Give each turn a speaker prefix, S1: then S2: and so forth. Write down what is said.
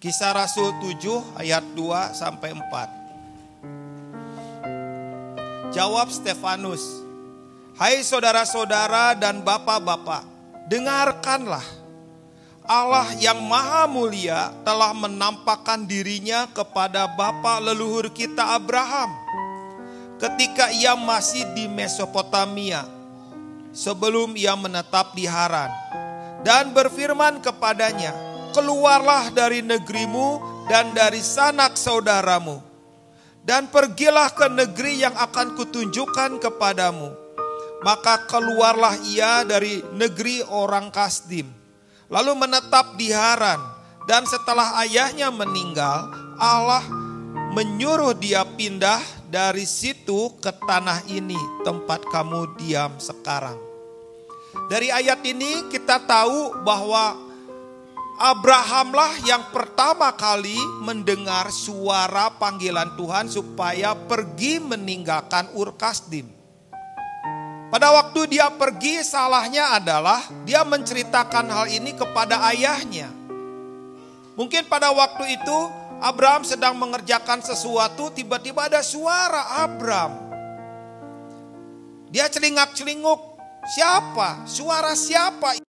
S1: Kisah Rasul 7 ayat 2 sampai 4. Jawab Stefanus, "Hai saudara-saudara dan bapak-bapak, dengarkanlah. Allah yang maha mulia telah menampakkan dirinya kepada bapa leluhur kita Abraham ketika ia masih di Mesopotamia sebelum ia menetap di Haran dan berfirman kepadanya, keluarlah dari negerimu dan dari sanak saudaramu, dan pergilah ke negeri yang akan kutunjukkan kepadamu. Maka keluarlah ia dari negeri orang Kasdim, lalu menetap di Haran, dan setelah ayahnya meninggal, Allah menyuruh dia pindah dari situ ke tanah ini, tempat kamu diam sekarang. Dari ayat ini kita tahu bahwa Abrahamlah yang pertama kali mendengar suara panggilan Tuhan supaya pergi meninggalkan Ur Kasdim. Pada waktu dia pergi salahnya adalah dia menceritakan hal ini kepada ayahnya. Mungkin pada waktu itu Abraham sedang mengerjakan sesuatu tiba-tiba ada suara Abraham. Dia celingak-celinguk, siapa? Suara siapa?